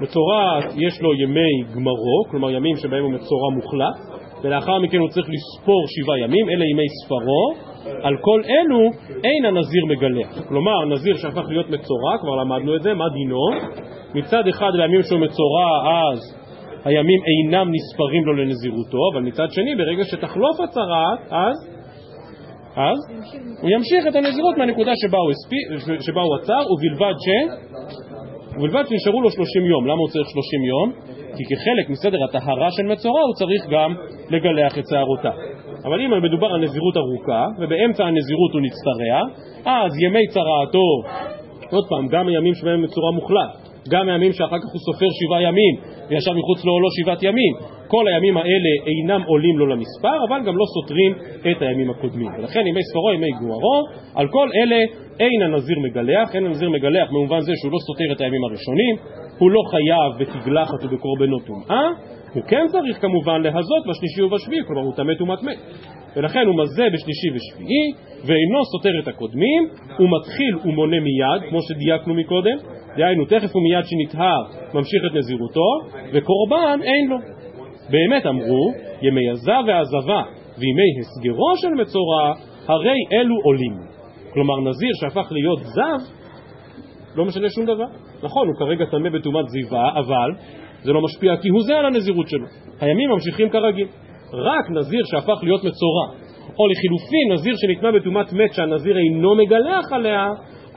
מצורע יש לו ימי גמרו, כלומר ימים שבהם הוא מצורע מוחלט, ולאחר מכן הוא צריך לספור שבעה ימים, אלה ימי ספרו, על כל אלו אין הנזיר מגלח. כלומר, נזיר שהפך להיות מצורע, כבר למדנו את זה, מה דינו? מצד אחד בימים שהוא מצורע אז הימים אינם נספרים לו לנזירותו, אבל מצד שני, ברגע שתחלוף הצרה, אז אז הוא ימשיך את הנזירות מהנקודה שבה הוא, הספי, שבה הוא עצר, ובלבד ש... ובלבד שנשארו לו 30 יום. למה הוא צריך 30 יום? כי כחלק מסדר הטהרה של מצורע הוא צריך גם לגלח את שערותיו. אבל אם מדובר על נזירות ארוכה, ובאמצע הנזירות הוא נצטרע, אז ימי צרעתו, עוד פעם, גם הימים שבהם מצורע מוחלט, גם הימים שאחר כך הוא סופר שבעה ימים וישב מחוץ לאוהלו שבעת ימים. כל הימים האלה אינם עולים לו למספר, אבל גם לא סותרים את הימים הקודמים. ולכן ימי ספרו, ימי גוארו, על כל אלה אין הנזיר מגלח, אין הנזיר מגלח במובן זה שהוא לא סותר את הימים הראשונים, הוא לא חייב בתגלחת ובקורבנות טומאה, הוא כן צריך כמובן להזות בשלישי ובשביעי, כלומר הוא טמא טומאת מת. ולכן הוא מזה בשלישי ושביעי, ואינו סותר את הקודמים, הוא מתחיל ומונה מיד, כמו שדייקנו מקודם, דהיינו תכף ומיד שנטהר ממשיך את נזירותו, וקורבן אין לו. באמת אמרו, ימי עזה ועזבה וימי הסגרו של מצורע, הרי אלו עולים. כלומר נזיר שהפך להיות זב, לא משנה שום דבר. נכון, הוא כרגע טמא בטומאת זיווה, אבל זה לא משפיע כי הוא זה על הנזירות שלו. הימים ממשיכים כרגיל. רק נזיר שהפך להיות מצורע, או לחילופין נזיר שנטמע בטומאת מת שהנזיר אינו מגלח עליה,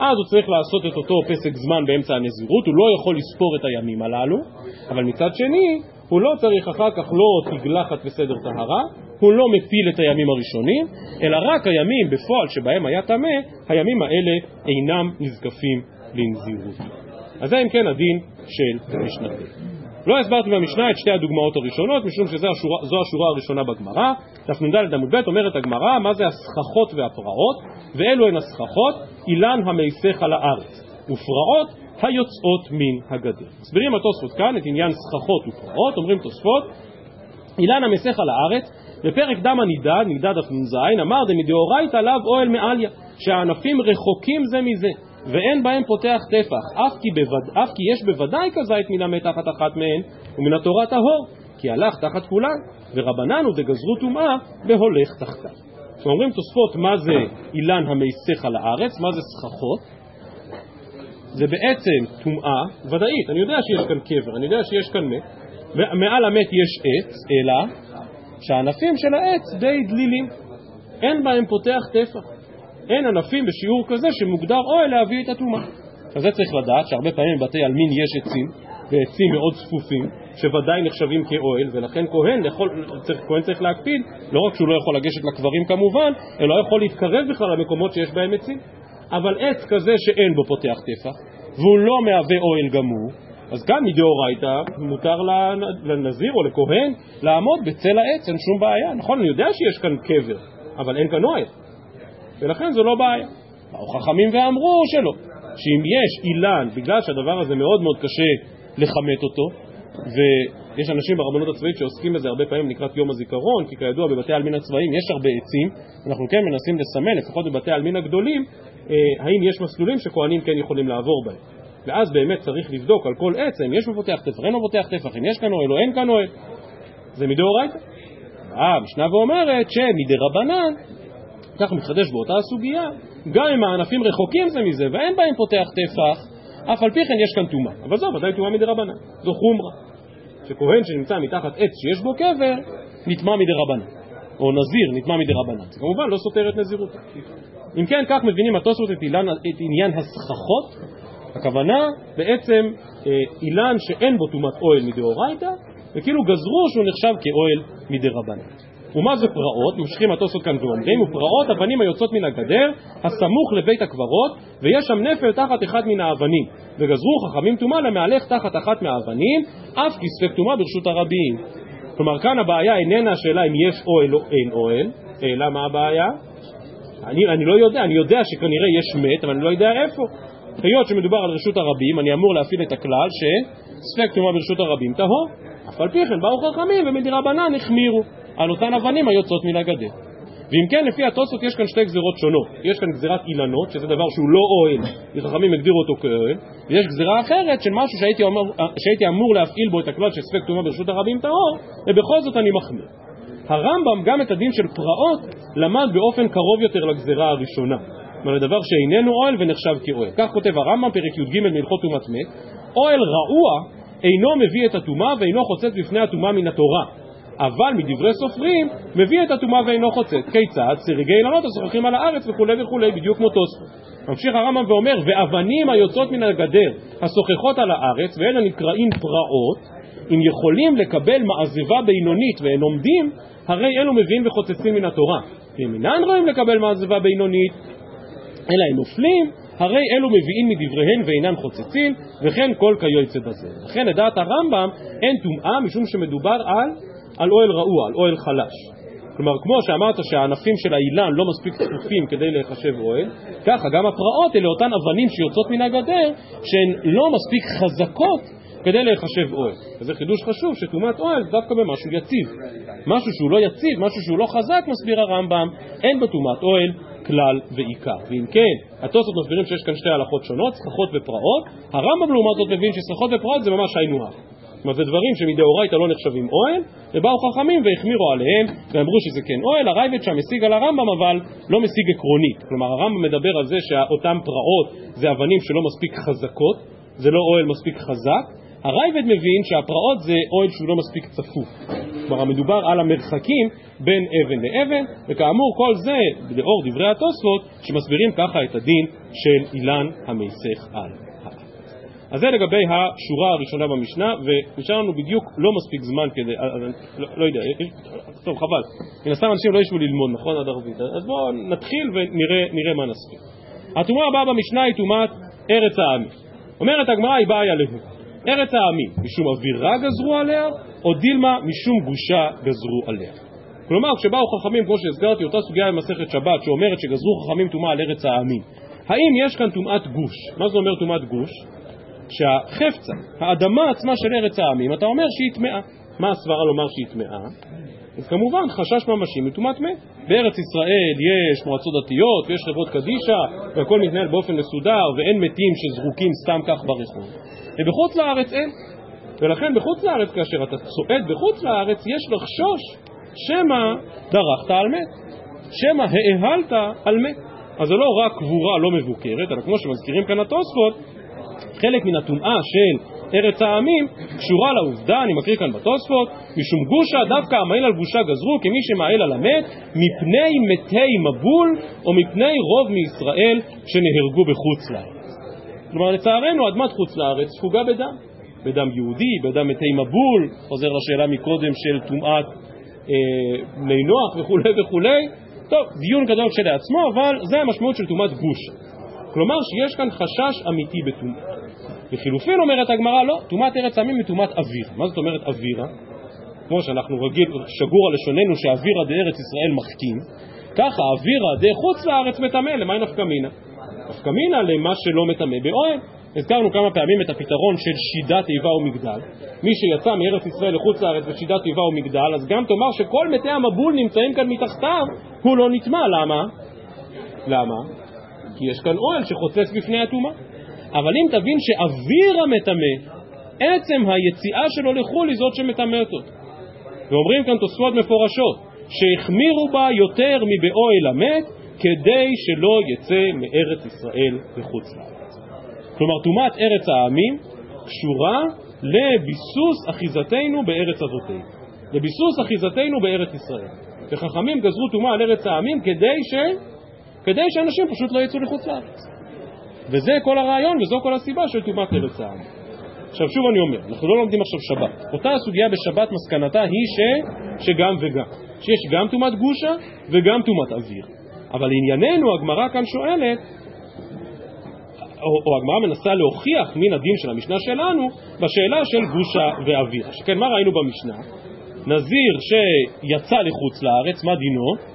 אז הוא צריך לעשות את אותו פסק זמן באמצע הנזירות, הוא לא יכול לספור את הימים הללו, אבל מצד שני, הוא לא צריך אחר כך לא תגלחת וסדר טהרה, הוא לא מפיל את הימים הראשונים, אלא רק הימים בפועל שבהם היה טמא, הימים האלה אינם נזקפים לנזירות. אז זה אם כן הדין של משנתי. לא הסברתי במשנה את שתי הדוגמאות הראשונות, משום שזו השורה, השורה הראשונה בגמרא. דף נ"ד עמוד ב' אומרת הגמרא, מה זה הסככות והפרעות? ואלו הן הסככות, אילן המייסך על הארץ, ופרעות היוצאות מן הגדר. מסבירים התוספות כאן את עניין סככות ופרעות, אומרים תוספות, אילן המייסך על הארץ, בפרק דם הנידד, נידד דף נ"ז, אמר דמדאורייתא לאו אוהל מעליה, שהענפים רחוקים זה מזה. ואין בהם פותח טפח, אף כי, בווד... אף כי יש בוודאי כזית מן תחת אחת מהן, ומן התורה טהור, כי הלך תחת כולן, ורבנן הוא דגזרו טומאה בהולך תחתיו. אומרים תוספות מה זה אילן המייסך על הארץ, מה זה סככות, זה בעצם טומאה ודאית, אני יודע שיש כאן קבר, אני יודע שיש כאן מת, מעל המת יש עץ, אלא שהענפים של העץ די דלילים, אין בהם פותח טפח. אין ענפים בשיעור כזה שמוגדר אוהל להביא את הטומאה. אז זה צריך לדעת שהרבה פעמים בבתי עלמין יש עצים, בעצים מאוד צפופים, שוודאי נחשבים כאוהל, ולכן כהן, יכול, צריך, כהן צריך להקפיד, לא רק שהוא לא יכול לגשת לקברים כמובן, אלא לא יכול להתקרב בכלל למקומות שיש בהם עצים. אבל עץ כזה שאין בו פותח טפח, והוא לא מהווה אוהל גמור, אז גם מדאורייתא מותר לנזיר או לכהן לעמוד בצל העץ, אין שום בעיה. נכון, אני יודע שיש כאן קבר, אבל אין כאן אוהל, ולכן זו לא בעיה. באו חכמים ואמרו שלא, שאם יש אילן, בגלל שהדבר הזה מאוד מאוד קשה לכמת אותו, ויש אנשים ברבנות הצבאית שעוסקים בזה הרבה פעמים לקראת יום הזיכרון, כי כידוע בבתי העלמין הצבאיים יש הרבה עצים, אנחנו כן מנסים לסמן, לפחות בבתי העלמין הגדולים, אה, האם יש מסלולים שכהנים כן יכולים לעבור בהם. ואז באמת צריך לבדוק על כל עץ, אם יש מפותח טפח, אין מפותח טפח, אם יש כאן אוהל או אין כאן אוהל. זה מדאורייתא. המשנה ואומרת שמדי ככה מתחדש באותה הסוגיה, גם אם הענפים רחוקים זה מזה ואין בהם פותח טפח, אף על פי כן יש כאן טומאה. אבל זו ודאי טומאה מדי רבנן. זו חומרה. שכהן שנמצא מתחת עץ שיש בו קבר, נטמע מדי רבנן. או נזיר נטמע מדי רבנן. זה כמובן לא סותר את נזירותו. אם כן, כך מבינים התוספות את, את עניין הסככות. הכוונה בעצם אה, אילן שאין בו טומאת אוהל מדאורייתא, וכאילו גזרו שהוא נחשב כאוהל מדי רבנן. ומה זה פרעות? ממשיכים התוספות כאן ואומרים, ופרעות אבנים היוצאות מן הגדר, הסמוך לבית הקברות, ויש שם נפל תחת אחד מן האבנים. וגזרו חכמים טומאה למהלך תחת אחת מהאבנים, אף כי ספק טומאה ברשות הרבים. כלומר, כאן הבעיה איננה השאלה אם יש אוהל או אין אוהל, אלא מה הבעיה? אני, אני לא יודע, אני יודע שכנראה יש מת, אבל אני לא יודע איפה. היות שמדובר על רשות הרבים, אני אמור להפעיל את הכלל שספק טומאה ברשות הרבים טהור. אף על פי כן באו חכמים ומדרבנן החמירו. על אותן אבנים היוצאות מן הגדר. ואם כן, לפי התוספות יש כאן שתי גזירות שונות. יש כאן גזירת אילנות, שזה דבר שהוא לא אוהל, וחכמים הגדירו אותו כאוהל, ויש גזירה אחרת של משהו שהייתי, אומר, שהייתי אמור להפעיל בו את הכלל של ספק טומאה ברשות הרבים טהור, ובכל זאת אני מחמיר. הרמב"ם גם את הדין של פרעות למד באופן קרוב יותר לגזירה הראשונה. כלומר, דבר שאיננו אוהל ונחשב כאוהל. כך כותב הרמב"ם, פרק י"ג מהלכות טומאת מת, אוהל רעוע אינו מביא את הטומאה ואינו חוצץ בפני הטומאה מן התורה, אבל מדברי סופרים מביא את הטומאה ואינו חוצץ. כיצד? סריגי אילנות השוחחים על הארץ וכולי וכולי, בדיוק כמו תוספות. ממשיך הרמב"ם ואומר, ואבנים היוצאות מן הגדר השוחחות על הארץ, ואלה נקראים פרעות, אם יכולים לקבל מעזבה בינונית והם עומדים, הרי אלו מביאים וחוצצים מן התורה. אם אינם רואים לקבל מעזבה בינונית, אלא הם נופלים, הרי אלו מביאים מדבריהן ואינן חוצצים, וכן כל כיוצא בזה. לכן לדעת הרמב"ם אין טומאה משום שמדובר על על אוהל רעוע, על אוהל חלש. כלומר, כמו שאמרת שהענפים של האילן לא מספיק צפופים כדי להיחשב אוהל, ככה גם הפרעות אלה אותן אבנים שיוצאות מן הגדר, שהן לא מספיק חזקות כדי להיחשב אוהל. וזה חידוש חשוב שטומאת אוהל דווקא במשהו יציב. משהו שהוא לא יציב, משהו שהוא לא חזק, מסביר הרמב"ם, אין בטומאת אוהל כלל ועיקר. ואם כן, התוספות מסבירים שיש כאן שתי הלכות שונות, סככות ופרעות. הרמב"ם לעומת זאת מבין שסככות ופרעות זה ממש היינו הך. כלומר זה דברים שמדאורייתא לא נחשבים אוהל, ובאו חכמים והחמירו עליהם ואמרו שזה כן אוהל, הרייבד שם משיג על הרמב"ם אבל לא משיג עקרונית. כלומר הרמב"ם מדבר על זה שאותם פרעות זה אבנים שלא מספיק חזקות, זה לא אוהל מספיק חזק, הרייבד מבין שהפרעות זה אוהל שהוא לא מספיק צפוף. כלומר מדובר על המרחקים בין אבן לאבן, וכאמור כל זה לאור דברי התוספות שמסבירים ככה את הדין של אילן המסך על. אז זה לגבי השורה הראשונה במשנה, ונשאר לנו בדיוק לא מספיק זמן כדי, אה, אה, לא, לא יודע, טוב חבל, מן הסתם אנשים לא ישבו ללמוד, נכון, עד ערבית, אז בואו נתחיל ונראה מה נספיק. הטומאה הבאה במשנה היא טומאת ארץ העמים. אומרת הגמרא היא בעיה להו. ארץ העמים, משום אווירה גזרו עליה, או דילמה משום גושה גזרו עליה. כלומר, כשבאו חכמים, כמו שהזכרתי, אותה סוגיה במסכת שבת, שאומרת שגזרו חכמים טומאה על ארץ העמים, האם יש כאן טומאת גוש? מה זה אומר טומאת גוש? שהחפצה, האדמה עצמה של ארץ העמים, אתה אומר שהיא טמאה. מה הסברה לומר שהיא טמאה? אז כמובן חשש ממשי מטומאת מת. בארץ ישראל יש מועצות דתיות ויש חברות קדישא והכל מתנהל באופן מסודר ואין מתים שזרוקים סתם כך ברחוב. ובחוץ לארץ אין. ולכן בחוץ לארץ כאשר אתה צועד בחוץ לארץ יש לחשוש שמא דרכת על מת, שמא האהלת על מת. אז זה לא רק קבורה לא מבוקרת, אלא כמו שמזכירים כאן התוספות, חלק מן הטומאה של ארץ העמים קשורה לעובדה, אני מקריא כאן בתוספות, משום גושה דווקא המעיל על גושה גזרו כמי שמעיל על המת מפני מתי מבול או מפני רוב מישראל שנהרגו בחוץ לארץ. כלומר לצערנו אדמת חוץ לארץ ספוגה בדם בדם יהודי, בדם מתי מבול, חוזר לשאלה מקודם של טומאת אה, בני נוח וכולי וכולי. טוב, דיון גדול כשלעצמו, אבל זה המשמעות של טומאת גוש. כלומר שיש כאן חשש אמיתי בטומאה. לחילופין אומרת הגמרא, לא, טומאת ארץ העמים היא טומאת אווירה. מה זאת אומרת אווירה? כמו שאנחנו רגיל, שגור על לשוננו שאווירה דארץ ישראל מחכים, ככה אווירה דחוץ לארץ מטמא, למה נפקא מינה? נפקא מינה למה שלא מטמא באוהל. הזכרנו כמה פעמים את הפתרון של שידת איבה ומגדל. מי שיצא מארץ ישראל לחוץ לארץ בשידת איבה ומגדל, אז גם תאמר שכל מתי המבול נמצאים כאן מתחתיו, הוא לא נטמע. למה? למה? כי יש כאן אוהל שחוצץ בפני הטומאה. אבל אם תבין שאוויר המטמא, עצם היציאה שלו לחו"ל היא זאת שמטמאת אותו. ואומרים כאן תוספות מפורשות, שהחמירו בה יותר מבאוהל המת, כדי שלא יצא מארץ ישראל לחוץ לארץ. כלומר, טומאת ארץ העמים קשורה לביסוס אחיזתנו בארץ אבותינו, לביסוס אחיזתנו בארץ ישראל. וחכמים גזרו טומאה על ארץ העמים כדי ש... כדי שאנשים פשוט לא יצאו לחוץ לארץ. וזה כל הרעיון וזו כל הסיבה של טומאת ארץ העם. עכשיו שוב אני אומר, אנחנו לא לומדים עכשיו שבת. אותה הסוגיה בשבת מסקנתה היא ש... שגם וגם. שיש גם טומאת גושה וגם טומאת אוויר. אבל לענייננו הגמרא כאן שואלת, או, או הגמרא מנסה להוכיח מן הדין של המשנה שלנו בשאלה של גושה ואוויר. שכן מה ראינו במשנה? נזיר שיצא לחוץ לארץ, מה דינו?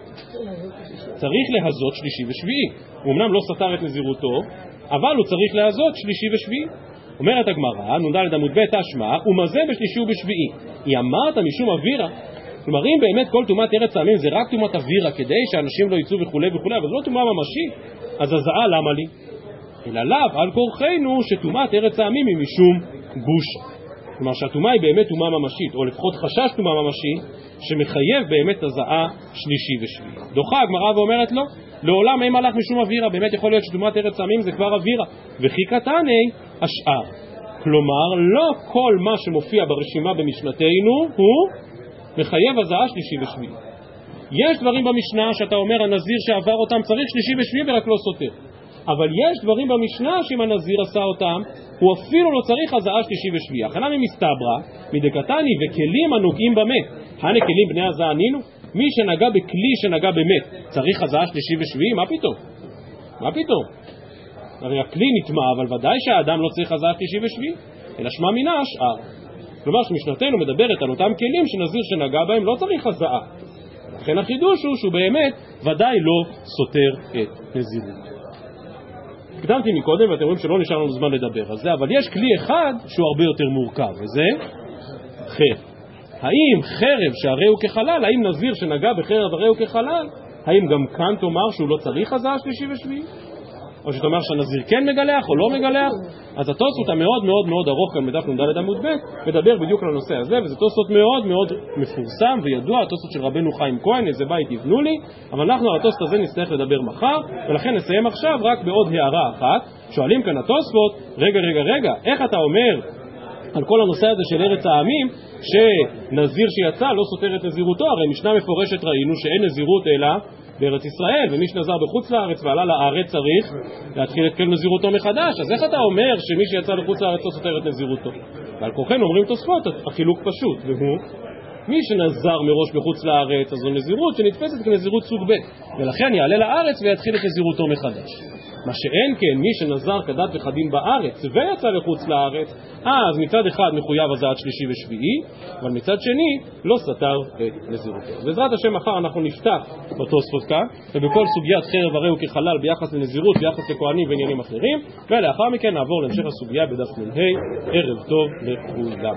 צריך להזות שלישי ושביעי. הוא אמנם לא סתר את נזירותו, אבל הוא צריך להזות שלישי ושביעי. אומרת הגמרא, נ"ד עמוד ב' תשמע, ומזה בשלישי ובשביעי. היא אמרת משום אווירה. כלומר, אם באמת כל טומאת ארץ העמים זה רק טומאת אווירה כדי שאנשים לא יצאו וכולי וכולי, אבל זו לא טומאה ממשית, אז הזעה למה לי? אלא לאו על כורחנו שטומאת ארץ העמים היא משום בושה. כלומר שהטומאה היא באמת טומאה ממשית, או לפחות חשש טומאה ממשי, שמחייב באמת הזעה שלישי ושביעי. דוחה הגמרא ואומרת לא, לעולם אין מלאך משום אווירה, באמת יכול להיות שטומאת ארץ העמים זה כבר אווירה. וכי קטני השאר. כלומר, לא כל מה שמופיע ברשימה במשנתנו הוא מחייב הזעה שלישי ושביעי. יש דברים במשנה שאתה אומר הנזיר שעבר אותם צריך שלישי ושביעי ורק לא סותר. אבל יש דברים במשנה שאם הנזיר עשה אותם, הוא אפילו לא צריך הזעה שלישי ושביעי. הכנה ממסתברא, מדקתני וכלים הנוגעים במת. הנה כלים בני הזעה נינו? מי שנגע בכלי שנגע במת, צריך הזעה שלישי ושביעי? מה פתאום? מה פתאום? הרי הכלי נטמע, אבל ודאי שהאדם לא צריך הזעה שלישי ושביעי, אלא שמע מינה השאר. כלומר שמשנתנו מדברת על אותם כלים שנזיר שנגע בהם לא צריך הזעה. לכן החידוש הוא שהוא באמת ודאי לא סותר את נזירות. הקדמתי מקודם ואתם רואים שלא נשאר לנו זמן לדבר על זה, אבל יש כלי אחד שהוא הרבה יותר מורכב, וזה חרב. האם חרב שהרי הוא כחלל, האם נזיר שנגע בחרב הרי הוא כחלל, האם גם כאן תאמר שהוא לא צריך הזעה שלישי ושביעי? או שתאמר שהנזיר כן מגלח או לא מגלח, אז התוספות המאוד מאוד מאוד ארוך כאן בדף נ"ד עמוד ב' מדבר בדיוק על הנושא הזה, וזה תוספות מאוד מאוד מפורסם וידוע, התוספות של רבנו חיים כהן, איזה בית יבנו לי, אבל אנחנו על התוספות הזה נצטרך לדבר מחר, ולכן נסיים עכשיו רק בעוד הערה אחת. שואלים כאן התוספות, רגע, רגע, רגע, איך אתה אומר על כל הנושא הזה של ארץ העמים, שנזיר שיצא לא סותר את נזירותו, הרי משנה מפורשת ראינו שאין נזירות אלא בארץ ישראל, ומי שנזר בחוץ לארץ ועלה לארץ צריך להתחיל את כל נזירותו מחדש. אז איך אתה אומר שמי שיצא לחוץ לארץ לא סותר את נזירותו? ועל כוחנו אומרים תוספות, החילוק פשוט, והוא מי שנזר מראש בחוץ לארץ, אז זו נזירות שנתפסת כנזירות סוג ב', ולכן יעלה לארץ ויתחיל את נזירותו מחדש. מה שאין כן, מי שנזר כדת וכדין בארץ ויצא לחוץ לארץ, אז מצד אחד מחויב הזעת שלישי ושביעי, אבל מצד שני לא סתר את נזירותו. בעזרת השם מחר אנחנו נפתח בתוספות כאן, ובכל סוגיית חרב הרי הוא כחלל ביחס לנזירות, ביחס לכהנים ועניינים אחרים, ולאחר מכן נעבור להמשך הסוגיה בדף מ"ה. ערב טוב לכולם.